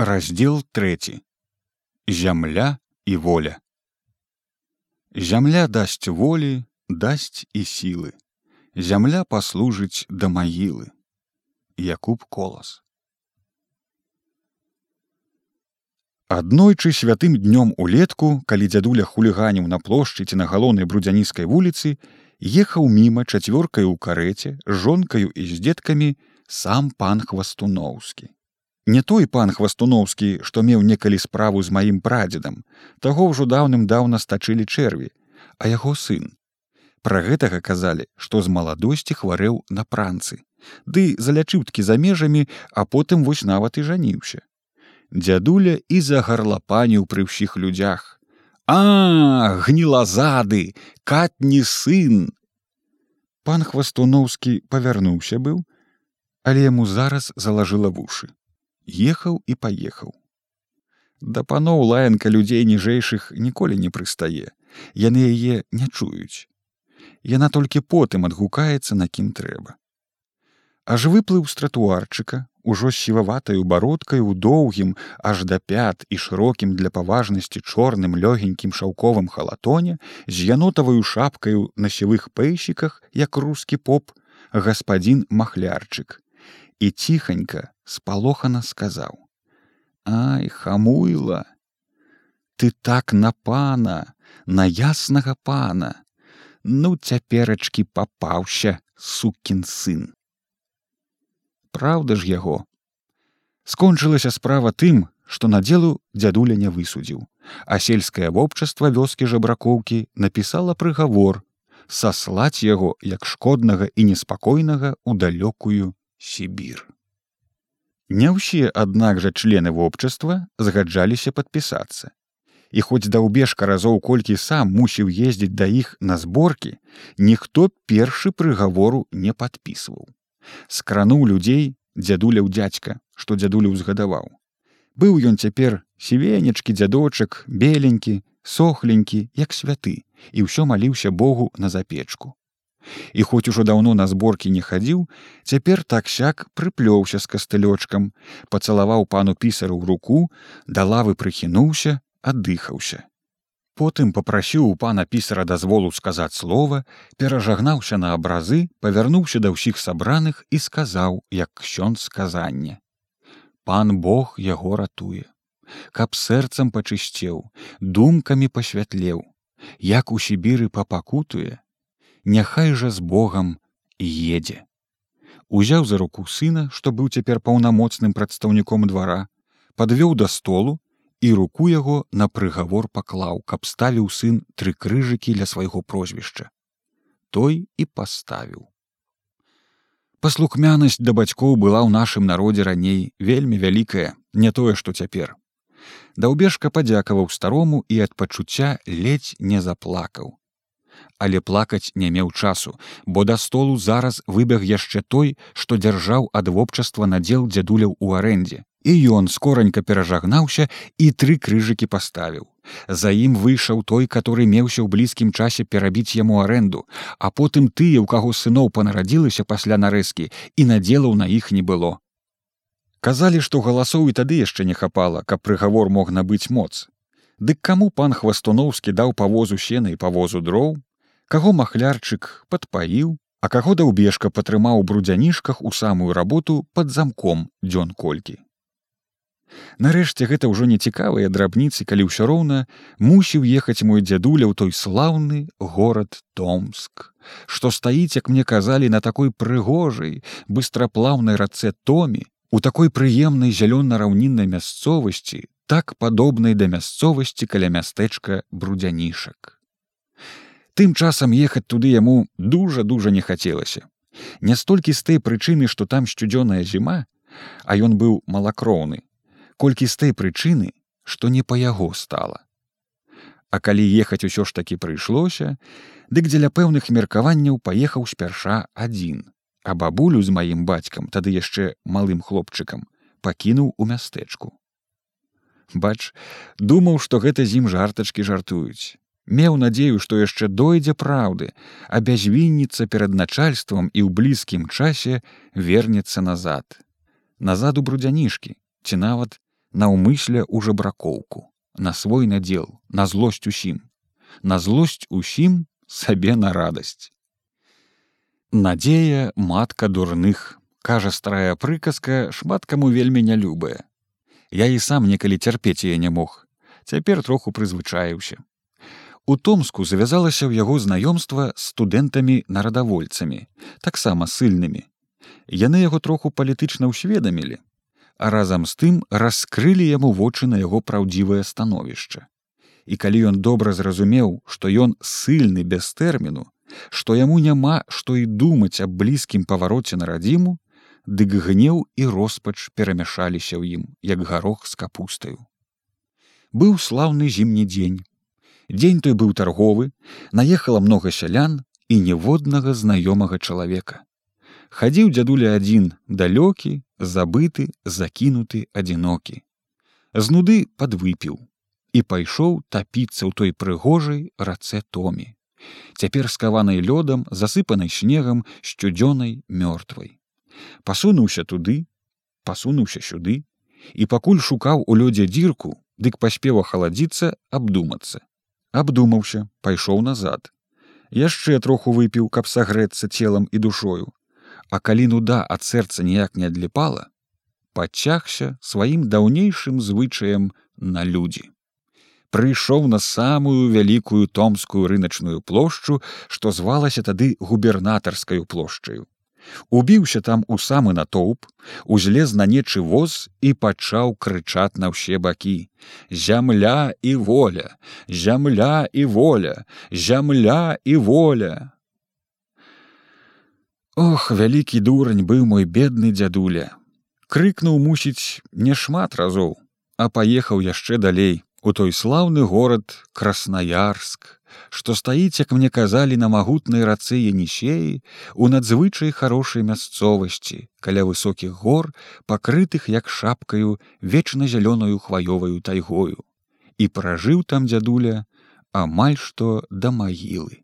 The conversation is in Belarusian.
Раздел 3 Зямля і воля. Зямля дасць волі, дасць і сілы. Зямля паслужыць да магілы. Якуб колас. Аднойчы святым днём улетку, калі дзядуля хуліганіў на плошчыце на галоўнай брудзянійскай вуліцы, ехаў міма чацвёркаю ў карэце, жонкаю і з дзеткамі сам пан хвастуноўскі не той пан хвастуноўскі што меў некалі справу з маім прадзедам таго ўжо даўным даўна стачылі чэрві а яго сын. Пра гэтага казалі што з маладосці хварэў на пранцы. Ды залячыўткі за межамі а потым вось нават і жаніўся. Дзядуля і загарлапаніў пры ўсіх людзях. А гнілазады катні сын! Пан хвастуноўскі павярнуўся быў але яму зараз залажыла вушы ехаў і паехаў. Да паноў лаянка людзей ніжэйшых ніколі не прыстае, яны яе не чуюць. Яна толькі потым адгукаецца на кім трэба. Аж выплыў з тратуарчыка, ужо сіваватаю бародкай у доўгім аж да пят і шырокім для паважнасці чорным лёгенькім шаўковым халатоне з янотаваю шапкаю на сівых пэйщиках, як рускі поп, гаспадзін махлярчык і ціханька спалохана сказаў: Ай, хамуйла, Ты так на пана, на яснага пана, Ну цяперачкі папаўся сукін сын. Праўда ж яго. Скончылася справа тым, што надзелу дзядуля не высудзіў, а сельскае вобчаства вёскі жабракоўкі напісала прыгавор саслаць яго як шкоднага і неспакойнага ў далёкую Сібір. Не ўсе, аднак жа члены вобчаства згаджаліся падпісацца. І хоць даўбежка разоў колькі сам мусіў ездзіць да іх на зборкі, ніхто першы прыгавору не падпісваў. Скрануў людзей дзядуляў дзядзька, што дзядулю ўзгадаваў. Быў ён цяпер сівенечкі дзядочак, беленькі, сохленькі, як святы, і ўсё маліўся Богу на запечку і хоць ужо даўно на зборкі не хадзіў цяпер так сяк прыплёўся з кастылёчкам пацалаваў пану пісару ў руку да лавы прыхінуўся аддыхаўся потым попрасіў у пана пісара дазволу сказаць слова перажагнаўся на абразы павярнуўся да ўсіх сабраных і сказаў як ксён сказанне. Пан бог яго ратуе. Каб сэрцам пачысцеў думкамі пасвятлеў. Як у сібіры папакутуе няхай жа з Богом едзе. Узяў за руку сына, што быў цяпер паўнамоцным прадстаўніком двара, падвёў да столу і руку яго на прыгавор паклаў, каб ставіў сын тры крыжыкі для свайго прозвішча. Той і паставіў. Паслухмянасць да бацькоў была ў нашым народзе раней вельмі вялікая, не тое, што цяпер. Даўбежка падзякаваў старому і ад пачуцця ледзь не заплакаў але плакаць не меў часу, бо да столу зараз выбег яшчэ той, што дзяржаў ад вобчаства надзел дзядуляў у арэндзе. І ён скоранька перажагнаўся і тры крыжыкі паставіў. За ім выйшаў той, который меўся ў блізкім часе перабіць яму арэнду, а потым тыя, у каго сыноў панарадзілася пасля нарэзкі і надзелаў на іх не было. Казалі, што галасоў і тады яшчэ не хапала, каб прыгавор мог набыць моц. Дык каму пан хвастуноўскі даў павозу сена і павозу дроў, каго махлярчык падпаіў, а каго даўбежка патрымаў брудзянішках у самую работу пад замком дзён колькі. Нарэшце гэта ўжо нецікавыя драбніцы, калі ўсё роўна мусіў ехаць мой дзядуля ў той слаўны горад Томск, што стаіць, як мне казалі на такой прыгожай, быстраплаўнай рацэ томі, у такой прыемнай зялёна-раўніннай мясцовасці, так падобнай да мясцовасці каля мястэчка брудзянішак. Тым часам ехаць туды яму дужа дужа не хацелася. Не столькі з той прычыны, што там сцюдзёная зіма, а ён быў малакроўны, колькі з той прычыны, што не па яго стала. А калі ехаць усё ж такі прыйшлося, дык дзеля пэўных меркаванняў паехаў спярша адзін, а бабулю з маім бацькам тады яшчэ малым хлопчыкам пакінуў у мястэчку. Бач, думаў, што гэта з ім жартачкі жартуюць меў надзею, што яшчэ дойдзе праўды, абязвінніца перад начальствам і ў блізкім часе вернецца назад. Назад у брудзянішкі, ці нават наўмысля ў жабракоўку. На свой надзел на злосць усім. На злосць усім сабе на радасць. Надзея матка дурных кажа старая прыказка шмат каму вельмі нялюбая я і сам некалі цярпець яе не мог. Цяпер троху прызвычаіўся у томску завязалася ў яго знаёмства з студэнтамі нарадавольцамі таксама сыльнымі яны яго троху палітычна ўсведамілі а разам з тым раскрылі яму вочы на яго праўдзівае становішча. І калі ён добра зразумеў, што ён сыльны без тэрміну, што яму няма што і думаць аб блізкім павароце на радзіму, дык гнеў і роспач перамяшаліся ў ім, як гарох з капустаю. Быў слаўны зімні дзень. Дзень той быў тарговы, наехала многа сялян і ніводнага знаёмага чалавека. Хадзіў дзядуля адзін далёкі забыты закінуты адзінокі. З нуды падвыпіў і пайшоў тапіцца ў той прыгожай рацэ томі цяпер скаванай лёдам засыпанай снегам сцюдзёнай мёртвай. Пасунуўся туды пасунуўся сюды і пакуль шукаў у лёдзе дзірку дык паспеў ахаладзіцца абдумацца абдумаўся пайшоў назад яшчэ троху выпіў каб сагрэцца целам і душою А калі нуда ад сэрца ніяк не адліпала, падцягся сваім даўнейшым звычаем на людзі. Прыйшоў на самую вялікую томскую рыначную плошчу, што звалася тады губернатарскаю плошчаю. Убіўся там у самы натоўп, узлез на нечы воз і пачаў крычаць на ўсе бакі: Зямля і воля, зямля і воля, зямля і воля. Ох, вялікі дурань быў мой бедны дзядуля. Крыкнуў мусіць не шмат разоў, а паехаў яшчэ далей у той слаўны горад краснаярск, што стаіць, як мне казалі на магутнай рацэ енісеі у надзвычай хорошай мясцовасці каля высокіх гор, пакрытых як шапкаю вечна зялёную хваёваю тайгою. І пражыў там дзядуля амаль што да магілы.